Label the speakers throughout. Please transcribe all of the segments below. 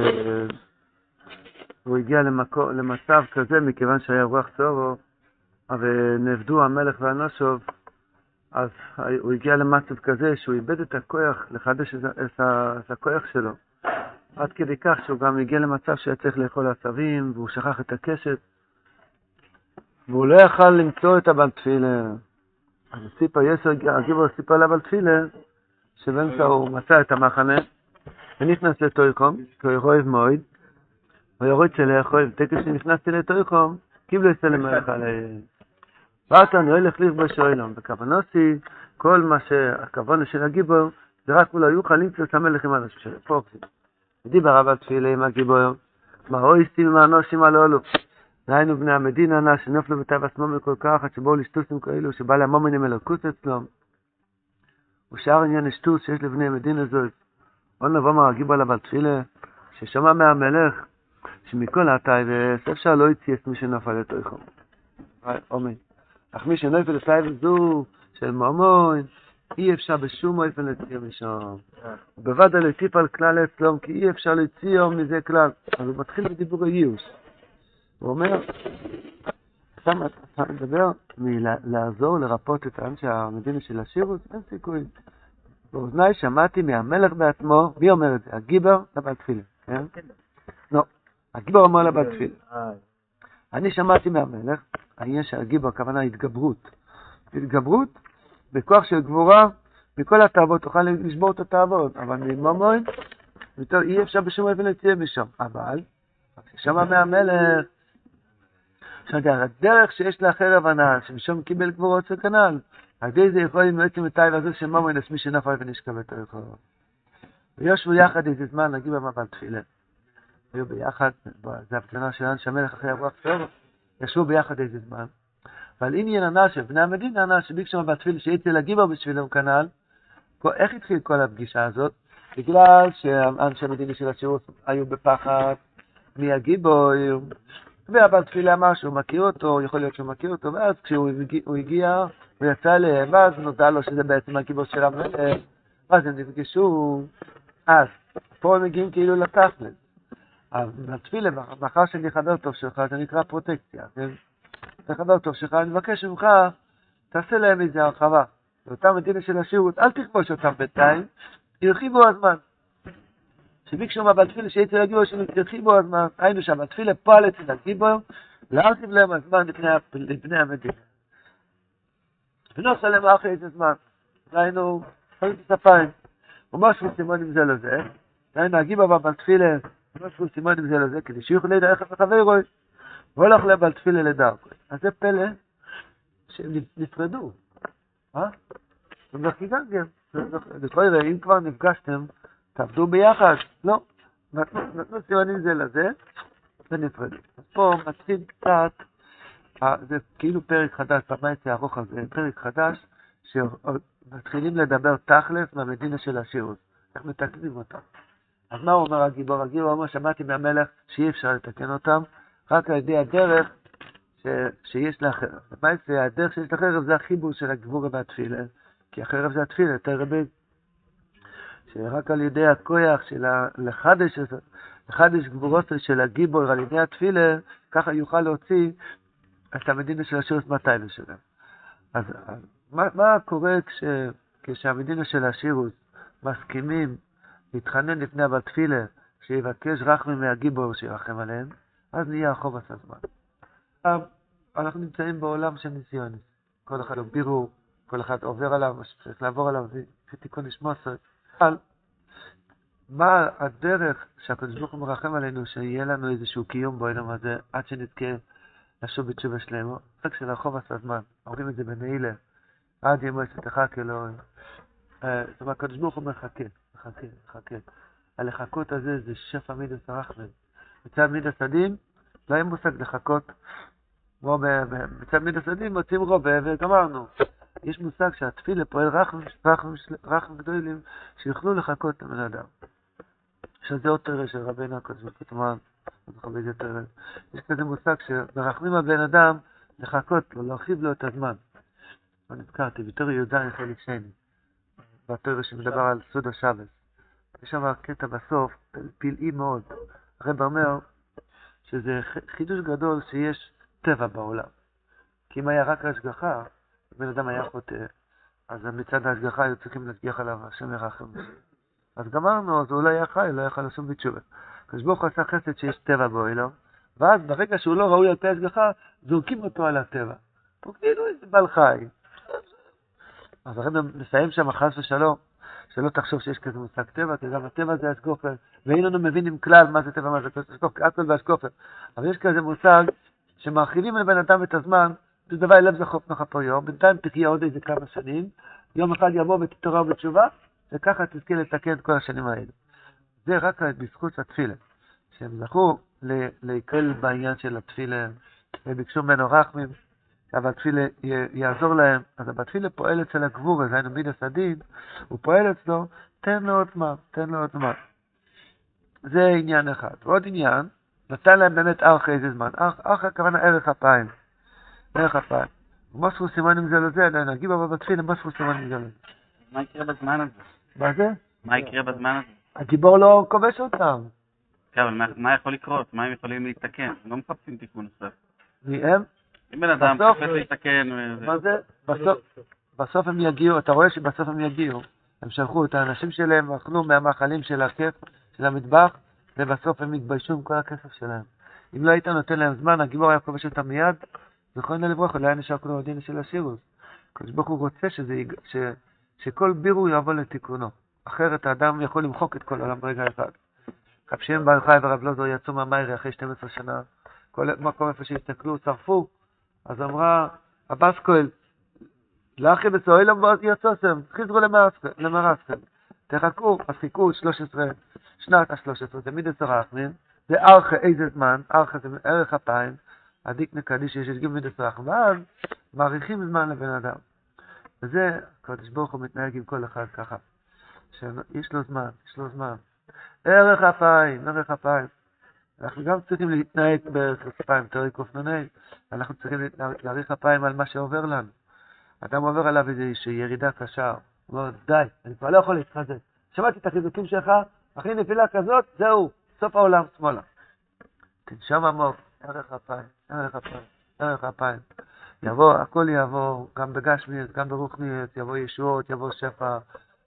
Speaker 1: אה, הוא הגיע למקו, למצב כזה מכיוון שהיה רוח צורו, ונאבדו המלך והנושוב, אז הוא הגיע למצב כזה שהוא איבד את הכוח לחדש את, את, את הכוח שלו. עד כדי כך שהוא גם הגיע למצב שהיה צריך לאכול עשבים, והוא שכח את הקשת, והוא לא יכל למצוא את הבן תפילה. אז סיפר יסר, הגיבור סיפר לבן תפילה, שבאמצע הוא מצא את המחנה, ונכנס לתויקום, כי הוא אוהב מאוד, הוא יורד שלאכול, תקף שנכנסתי לתויקום, קיבלו את למלך עליהם. ואתה הולך לכבוש אוילום, וכוונוסי, כל מה שהכוונה של הגיבור, זה רק אולי יוכל למצוא את המלך עם אנשים שלו. פוקסי. דיבר רב תפילה עם הגיבור, מה אויסטים עם האנושים הללו. דהיינו בני המדינה נא שנפלו בתו עצמם כל כך, עד שבואו לשטוסים כאלו, שבא למומנים אלוקוס אצלם. ושאר עניין השטוס שיש לבני המדינה זאת. עוד נבוא מה הגיבור לבן תפילה, ששמע מהמלך, שמכל הטייבס אפשר לא יציאס מי שנפל לתוכו. אמן. אך מי שנפל לטייבס זו של ממון, אי אפשר בשום אופן להציע משם. בוודא לטיפ על כלל אצלום, כי אי אפשר להציע מזה כלל. אז הוא מתחיל בדיבור הייאוש. הוא אומר, אתה מדבר מלעזור לרפות את העם שהמדינה של השירוס, אין סיכוי. באוזניי שמעתי מהמלך בעצמו, מי אומר את זה? הגיבר לבת תפילה, כן? לא, הגיבר אומר לבת תפילה. אני שמעתי מהמלך, העניין של הגיבר, הכוונה התגברות. התגברות בכוח של גבורה, מכל התאוות תוכל לשבור את התאוות, אבל ממומון, אי אפשר בשום אופן להציע משם. אבל, כששמע מהמלך, עכשיו, הדרך שיש לאחר הבנה, שמשום קיבל גבורות זה כנ"ל, על זה יכול להיות מעצם את הזה של ממון, מי שנפל ונשכב את היכול. ויושבו יחד איזה זמן, נגיד במבן תפילה. היו ביחד, זה הפגנה של אנשי המלך אחרי הרוח טוב, ישבו ביחד איזה זמן. אבל עניין הנ"ל של בני המדינה, הנ"ל שביקשו מבן תפילה שהייתי לגיבר בשבילם כנ"ל, איך התחיל כל הפגישה הזאת? בגלל שאנשי המדינה של השירות היו בפחד מהגיבור, והבן תפילה אמר שהוא מכיר אותו, יכול להיות שהוא מכיר אותו, ואז כשהוא הגיע, הוא יצא אליהם, ואז נודע לו שזה בעצם הגיבור של המלך, ואז הם נפגשו, אז פה הם מגיעים כאילו לתכלס. אז בתפילה, מאחר שאני חבר טוב שלך, זה נקרא פרוטקציה, כן? אתה חבר טוב שלך, אני מבקש ממך, תעשה להם איזה הרחבה. באותה מדינה של השירות, אל תכבוש אותם בינתיים, ירחיבו הזמן. שביקשו מהבן תפילה שיצא לגיבור ירחיבו הזמן, היינו שם, התפילה פועל אצל הגיבור, להרחיב להם הזמן לפני המדינה. ונוסע להם אחרי איזה זמן, היינו, חיים את הפיים, ומשהו סימונים זה לזה, היינו הגיבור והבן תפילה, משהו סימונים זה לזה, כדי שיוכלו לדע איך לחברו, והולך לבן תפילה לדרכו. אז זה פלא שהם נפרדו, אה? הם גם, לכאורה, אם כבר נפגשתם, תעבדו ביחד. לא, נתנו סימנים זה לזה, ונפרדו. אז פה מתחיל קצת, זה כאילו פרק חדש, פעמיים ארוך הזה, פרק חדש, שמתחילים לדבר תכלס במדינה של השירות. איך מתקנים אותם. אז מה אומר הגיבור? הגיבור אומר, שמעתי מהמלך שאי אפשר לתקן אותם, רק על ידי הדרך ש... שיש לחרב. מה זה? הדרך שיש לחרב זה החיבור של הגבור והתפילה, כי החרב זה התפילה, יותר רבי שרק על ידי הכוח של לחדש, לחדש גבורות של הגיבור על ידי התפילה, ככה יוכל להוציא את המדינה של השירוס מהטיילה שלהם. אז מה, מה קורה כש, כשהמדינה של השירוס מסכימים להתחנן לפני הבא תפילה, שיבקש רחמי מהגיבור שירחם עליהם, אז נהיה החוב עשה זמן. אנחנו נמצאים בעולם של ניסיוnis. כל אחד הוא בירור, כל אחד עובר עליו, צריך לעבור עליו, זה תיקון נשמוסר. אבל מה הדרך שהקדוש ברוך הוא מרחם עלינו, שיהיה לנו איזשהו קיום בעולם הזה, עד שנזכה לשוב בתשובה שלמה? רק של עשה זמן, אומרים את זה בנעילה, עד ימי שתחכה לו. זאת אומרת, הקדוש ברוך הוא מחכה, מחכה, מחכה. הלחכות הזה זה שפע מידס הרחמן. מצד מידס הדין, לא היה מושג לחכות. מצד מידס הדין מוצאים רובה וגמרנו. יש מושג שהתפילה פועל רחם גדולים שיוכלו לחכות את הבן אדם. שזה עוד תרא של רבינו הקדוש ברוך הוא, מכבד יותר. יש כזה מושג שמרחמים על בן אדם לחכות לו, להרחיב לו את הזמן. לא נזכרתי, בתור י"ז חלק שני, בתור שמדבר על סוד השבס. יש שם קטע בסוף, פלאי מאוד. הרב אומר שזה חידוש גדול שיש טבע בעולם. כי אם היה רק השגחה, בן אדם היה חוטא, אז מצד ההשגחה היו צריכים להשגיח עליו, השם ירחם. אז גמרנו, אז הוא לא היה חי, לא יכול לשום בתשובה. הקדוש ברוך הוא עשה חסד שיש טבע באוהלו, ואז ברגע שהוא לא ראוי על פי השגחה, זורקים אותו על הטבע. הוא כאילו איזה בעל חי. אז הרב מסיים שם, חס ושלום, שלא תחשוב שיש כזה מושג טבע, כי גם הטבע זה אשקופר, ואין לנו מבינים כלל מה זה טבע, מה זה אשקופר, הכל באשקופר. אבל יש כזה מושג שמרחיבים לבן אדם את הזמן, דבר לב זכוף נחה יום, בינתיים תחיה עוד איזה כמה שנים, יום אחד יבוא ותתעורר בתשובה, וככה תזכה לתקן את כל השנים האלה. זה רק בזכות התפילה, שהם זכו להיקל בעניין של התפילה, וביקשו ממנו רחמים, אבל התפילה יעזור להם, אז בתפילה פועל אצל הגבור, זה היינו מידס הדין, הוא פועל אצלו, תן לו עוד זמן, תן לו עוד זמן. זה עניין אחד. ועוד עניין, נתן להם באמת ארך איזה זמן. ארך, ארך הכוונה ערך אפיים. ערך אפיים. ומוסרו סימנים זה לזה, נגיד אבל בתפילה מוסרו סימנים זה לזה.
Speaker 2: מה יקרה בזמן הזה?
Speaker 1: מה זה?
Speaker 2: מה יקרה בזמן הזה?
Speaker 1: הגיבור לא כובש אותם.
Speaker 2: כן, אבל מה יכול לקרות? מה הם יכולים להתקן? הם לא מחפשים תיקון נוסף.
Speaker 1: מי הם?
Speaker 2: אם בן אדם מחפש להתקן...
Speaker 1: מה זה? בסוף הם יגיעו, אתה רואה שבסוף הם יגיעו. הם שלחו את האנשים שלהם, אכלו מהמאכלים של הכיף, של המטבח, ובסוף הם התביישו עם כל הכסף שלהם. אם לא היית נותן להם זמן, הגיבור היה כובש אותם מיד, זכרנו לברכה, לא היה נשאר כולו הדין של השירוס. הקדוש ברוך הוא רוצה שזה, יג- ש, שכל בירור יבוא לתיקונו. אחרת האדם יכול למחוק את כל העולם ברגע אחד. רב שמעון בר יוחאי ורב לוזור יצאו מהמיירי אחרי 12 שנה, כל מקום איפה שהסתכלו, שרפו. אז אמרה הבס כהל, לאחי בסוהלם יצאתם, חזרו למרסקל. תחכו, אז חיכו 13, שנת ה-13, זה מידס רחמים, זה ארכה איזה זמן, ארכה זה ערך אפיים, הדיקנה קדיש יש גיל מידס רחמים, ואז מאריכים זמן לבן אדם. וזה, הקדוש ברוך הוא מתנהג עם כל אחד ככה, שיש לו זמן, יש לו זמן. ערך אפיים, ערך אפיים. אנחנו גם צריכים להתנהג בערך אפיים, תראי קנ"ה, אנחנו צריכים להאריך אפיים על מה שעובר לנו. אדם עובר עליו איזושהי ירידה קשה, הוא אומר, די, אני כבר לא יכול להתחזק. שמעתי את החיזוקים שלך, אחרי נפילה כזאת, זהו, סוף העולם שמאלה. תנשום עמוק, ערך אפיים, ערך אפיים, ערך אפיים. יבוא, הכל יעבור, גם בגשמיאס, גם ברוחניאס, יבוא ישועות, יבוא שפע,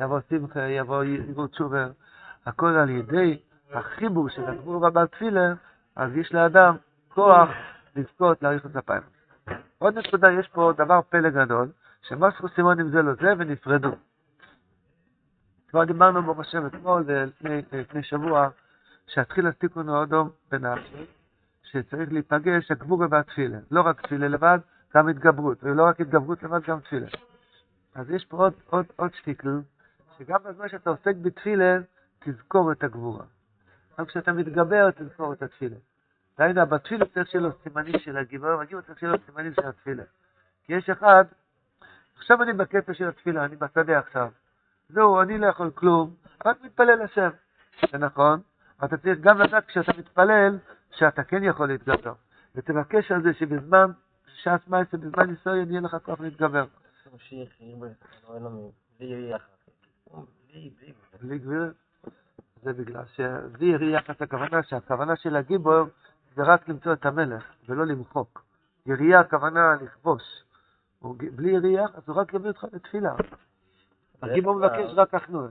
Speaker 1: יבוא שמחה, יבוא יבוא תשובר. הכל על ידי החיבור של הגבור בבעל תפילה, אז יש לאדם כוח לזכות להאריך את אפיים. עוד נקודה, יש פה דבר פלא גדול, שמסרו סימונים זה לא זה ונפרדו. כבר דיברנו ברוך השם אתמול לפני שבוע, שהתחיל התיקון האדום בנפשי, שצריך להיפגש הגבורה והתפילה. לא רק תפילה לבד, גם התגברות, ולא רק התגברות לבד, גם תפילה. אז יש פה עוד, עוד, עוד שטיקל, שגם בזמן שאתה עוסק בתפילה, תזכור את הגבורה. גם כשאתה מתגבר, תזכור את התפילה. דהיינו, בתפילה צריך שיהיה לו סימנים של הגיבור, בגיבור צריך שיהיה לו סימנים של התפילה. כי יש אחד, עכשיו אני בקטע של התפילה, אני בשדה עכשיו. זהו, אני לא יכול כלום, רק מתפלל השם. זה נכון, אתה צריך גם לדעת כשאתה מתפלל, שאתה כן יכול להתגבר. ותבקש על זה שבזמן שעת מעשה, בזמן ניסיון, יהיה לך כוח להתגבר. בלי גביר, זה בגלל שזה ירי יחס הכוונה, שהכוונה של הגיבור זה רק למצוא את המלך, ולא למחוק. ירייה הכוונה לכבוש. בלי ירייה, אז הוא רק יביא אותך לתפילה. הגיבור מבקש רק אחנוע.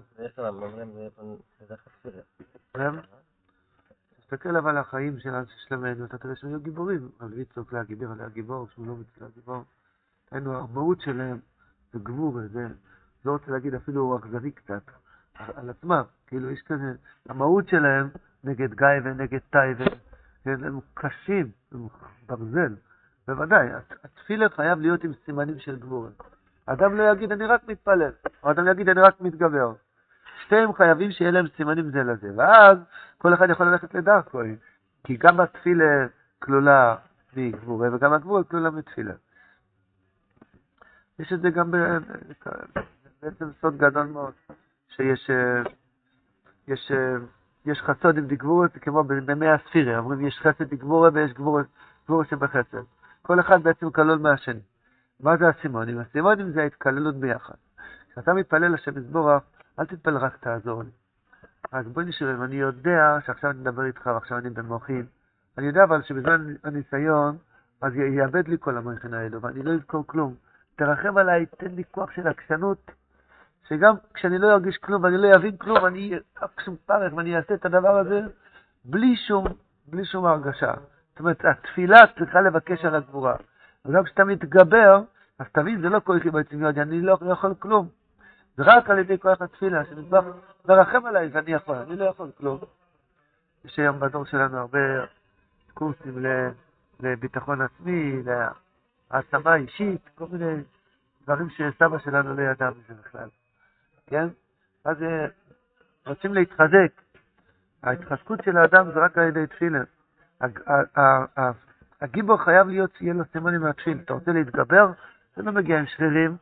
Speaker 1: תסתכל אבל על החיים של שלמנו, אתה תראה שהם היו גיבורים. על ויצוק להגיבר עליה גיבור, שלמה מצלה גיבור. היינו, המהות שלהם זה גבור, זה, לא רוצה להגיד אפילו אכזרי קצת, על עצמם. כאילו יש כזה, המהות שלהם נגד גיא ונגד טייבה, כן, הם קשים, הם ברזל. בוודאי, הת- התפילה חייב להיות עם סימנים של גבור. אדם לא יגיד אני רק מתפלל, או אדם יגיד אני רק מתגבר. שתיהם חייבים שיהיה להם סימנים זה לזה, ואז כל אחד יכול ללכת לדרכו, כי גם התפילה כלולה מגבורה, וגם הגבורה כלולה מתפילה. יש את זה גם. בעצם סוד גדול מאוד, שיש אה, יש, אה, יש חסוד עם דגבורה, זה כמו ב- במי הספירה, אומרים יש חסד דגבורה ויש גבורה, גבורה שבחסד. כל אחד בעצם כלול מהשני. מה זה הסימונים? הסימונים זה ההתקללות ביחד. כשאתה מתפלל לשם יזבורך, אל תתפלל רק תעזור לי. רק בואי נשאר, אני יודע שעכשיו אני מדבר איתך ועכשיו אני במוחין, אני יודע אבל שבזמן הניסיון, אז יאבד לי כל המויכן האלו, ואני לא אזכור כלום. תרחם עליי, תן לי כוח של עקשנות, שגם כשאני לא ארגיש כלום ואני לא אבין כלום, אני אקשום פרך ואני אעשה את הדבר הזה בלי שום, בלי שום הרגשה. זאת אומרת, התפילה צריכה לבקש על הגבורה. וגם כשאתה מתגבר, אז תבין, זה לא כוחי בעצמי, אני לא, לא יכול כלום. רק על ידי כוח התפילה, שנדבר מרחם עליי ואני יכול, אני לא יכול כלום. יש היום בדור שלנו הרבה קורסים לביטחון עצמי, להעצמה אישית, כל מיני דברים שסבא שלנו לא ידע מזה בכלל, כן? אז אה, רוצים להתחזק. ההתחזקות של האדם זה רק על ידי תפילה. הגיבור חייב להיות, שיהיה לו סימנים מהתפיל. אתה רוצה להתגבר? זה לא מגיע עם שרירים,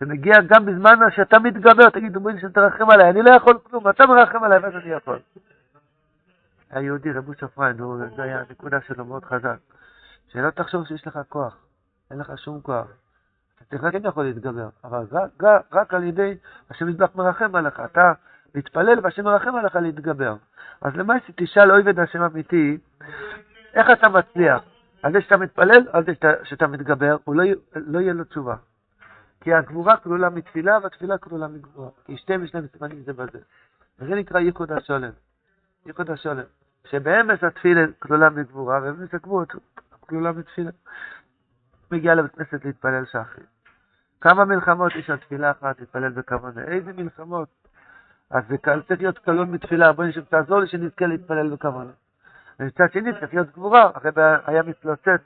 Speaker 1: זה מגיע גם בזמן שאתה מתגבר, תגיד, אומרים שתרחם עליי, אני לא יכול כלום, אתה מרחם עליי, ואז אני יכול. היהודי, רבו שפרן, זה היה הנקודה שלו מאוד חזק. שלא תחשוב שיש לך כוח, אין לך שום כוח. אתה כן יכול להתגבר, אבל רק, רק, על ידי השם יזבח מרחם עליך. אתה מתפלל והשם מרחם עליך להתגבר. אז למעשה תשאל אויבד השם אמיתי, איך אתה מצליח? על זה שאתה מתפלל, על זה שאתה, שאתה מתגבר, הוא לא, לא יהיה לו תשובה. כי הגבורה כלולה מתפילה והתפילה כלולה מגבורה. כי שתיהם יש להם סימנים זה בזה. וזה נקרא ייחוד השולם. ייחוד השולם. שבאמס התפילה כלולה מגבורה, ובאמס הגבורה כלולה מתפילה. מגיע לבית כנסת להתפלל שחרי. כמה מלחמות יש על תפילה אחת, להתפלל בכוונה? איזה מלחמות? אז זה צריך להיות קלון מתפילה, בואי נשב, תעזור לי שנזכה להתפלל בכוונה. ומצד שני צריך להיות גבורה, הרי היה מתלוצץ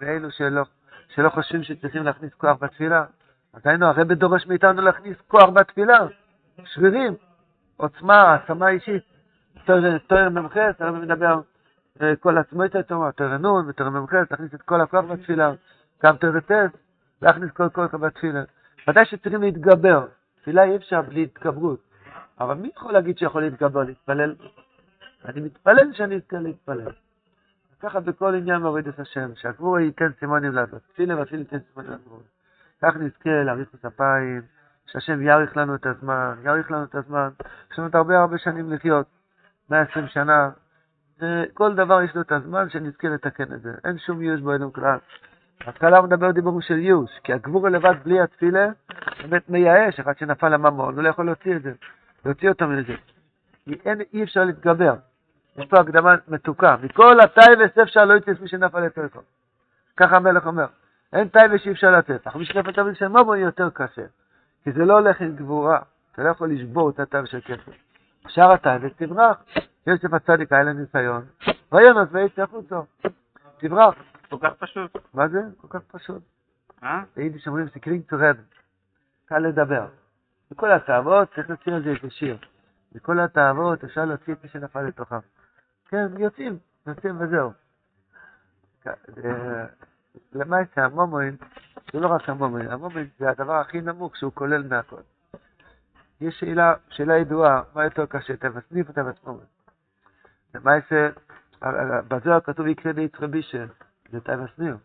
Speaker 1: באלו שלא, שלא חושבים שצריכים להכניס כוח בתפילה. אז היינו, הרב דורש מאיתנו להכניס כוח בתפילה, שרירים, עוצמה, העצמה אישית. תואר מ"ח, הרב מדבר אה, כל עצמו את התורה, תואר נ' ותואר מ"ח, להכניס את כל הכוח בתפילה, גם תואר ט', להכניס כל כוח בתפילה. ודאי שצריכים להתגבר, תפילה אי אפשר בלי התגברות. אבל מי יכול להגיד שיכול להתגבר, להתפלל? אני מתפלל שאני אזכה להתפלל. ככה בכל עניין מוריד את השם, שהגבור ייתן סימונים לעשות, תפילה ואפילו ייתן סימונים לגבור. כך נזכה להאריך את אפיים, שהשם יאריך לנו את הזמן, יאריך לנו את הזמן. יש לנו הרבה הרבה שנים לחיות, 120 שנה, וכל דבר יש לו את הזמן שנזכה לתקן את זה. אין שום ייאוש אלו כלל. בהתחלה הוא מדבר דיבורים של ייאוש, כי הגבור לבד בלי התפילה באמת מייאש, אחד שנפל לממון, הוא לא יכול להוציא את זה, להוציא אותו מזה. כי אין, אי אפשר להתגבר. יש פה הקדמה מתוקה. מכל הטייבס אפשר לא יצא מי שנפל לטלפון. ככה המלך אומר. אין טייבס שאי אפשר לתת. אך מי שנפל תמיד של יהיה יותר קשה. כי זה לא הולך עם גבורה. אתה לא יכול לשבור את הטייבס של כסף. שאר הטייבס תברח. יוסף הצדיק היה לו ניסיון. ויונס ויצא החוצה. תברח.
Speaker 2: כל כך פשוט.
Speaker 1: מה זה? כל כך פשוט.
Speaker 2: אה?
Speaker 1: ביידיש אומרים סקרינג to קל לדבר. בכל התאוות צריך להוציא על זה איזה שיר. מכל התאוות אפשר להוציא את מי שנפל לתוכם. כן, יוצאים, יוצאים וזהו. למעשה המומוין, זה לא רק המומוין, המומוין זה הדבר הכי נמוך שהוא כולל מהכל. יש שאלה, שאלה ידועה, מה יותר קשה, תבס ניף או תבס מומוין? למעשה, בזוהר כתוב יקרה ליצחי בישל, זה תבס ניף.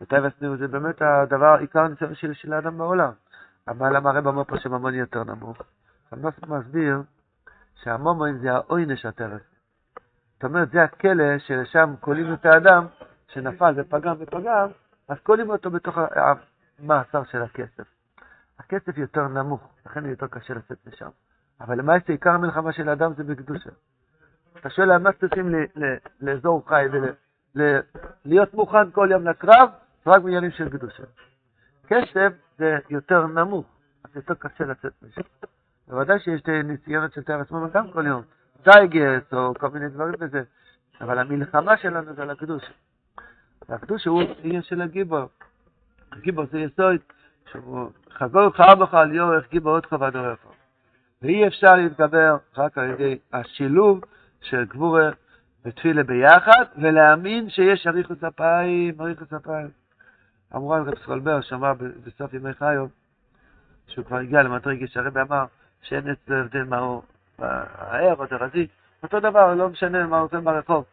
Speaker 1: ותבס ניף זה באמת הדבר, עיקר הניסיון של, של האדם בעולם. אבל למה הרב אמר פה שממון יותר נמוך? הנוס מסביר שהמומוין זה העוינש הטרס. זאת אומרת, זה הכלא שלשם כולאים את האדם שנפל ופגם ופגם, אז כולאים אותו בתוך המאסר של הכסף. הכסף יותר נמוך, לכן יותר קשה לצאת משם. אבל למעשה עיקר המלחמה של האדם זה בקדושה. אתה שואל מה צריכים לאזור חי ולהיות מוכן כל יום לקרב, רק בעניינים של קדושה. כסף זה יותר נמוך, אז יותר קשה לצאת משם. בוודאי שיש ניסיונות של תאר עצמו גם כל יום, דייגס או כל מיני דברים בזה, אבל המלחמה שלנו זה על הקדוש. הוא עניין של הגיבור. הגיבור זה יסוד, שהוא חגור חרבך על יורך גיבור עוד חובה דורך. ואי אפשר להתגבר רק על ידי השילוב של גבורה ותפילה ביחד, ולהאמין שיש אריכות אפיים, אריכות אפיים. אמרו על רב סקולבר, שאמר בסוף ימי חיו, שהוא כבר הגיע למדרגה שהרבי אמר, שאין אצלו הבדל מה הוא הער או דרזי, אותו דבר, לא משנה מה הוא עושה ברחוב.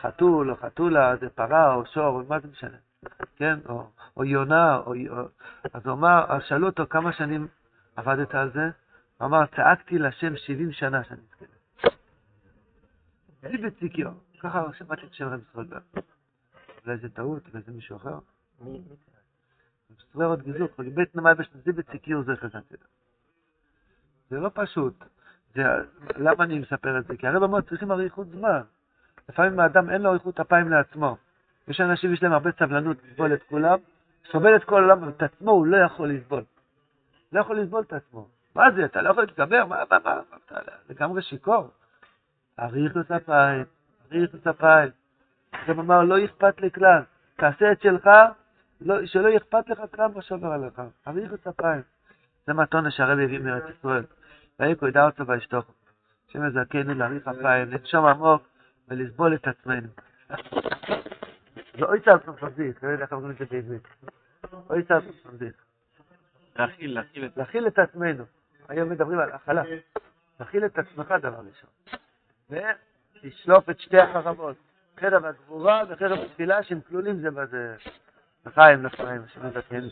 Speaker 1: חתול או חתולה, זה פרה או שור, מה זה משנה? כן? או, או יונה, או, או... אז הוא אמר, אז שאלו אותו כמה שנים עבדת על זה, הוא אמר, צעקתי לשם 70 שנה שאני אזכה. זיבי ציקיו. ככה שמעתי את שם רב ישראל בעל. אולי זה טעות, אולי זה מישהו אחר. סבר עוד גזוק, בית נמל זיבי ציקיו זה חזנתי. זה לא פשוט. זה, למה אני מספר את זה? כי הרב אמר צריכים אריכות זמן. לפעמים האדם אין לו אריכות אפיים לעצמו. יש אנשים, יש להם הרבה סבלנות לסבול את כולם, סובל את כל העולם, ואת עצמו הוא לא יכול לסבול. לא יכול לסבול את עצמו. מה זה, אתה לא יכול להתגבר? מה, מה, מה, אתה לגמרי שיכור. אריכות אפיים, אריכות אפיים. הרב אמר, לא אכפת לי כלל. תעשה את שלך, לא, שלא אכפת לך כלל מה שעובר עליך. אריכות אפיים. זה מתונה שהרב הביא מארץ ישראל. ויקו ידע אותו וישתוכו. השם יזכנו להאריך אפיים, לנשום עמוק ולסבול את עצמנו. זה אוי צער פרפזיך, לא יודע איך אומרים את זה בעברית. אוי צער פרפזיך.
Speaker 2: להכיל, להכיל את
Speaker 1: להכיל את עצמנו. היום מדברים על הכלה. להכיל את עצמך דבר ראשון. ולשלוף את שתי החרבות. חרב הגבורה וחרב התפילה שהם כלולים זה בזה. לחיים, לחיים, השם יזכנו.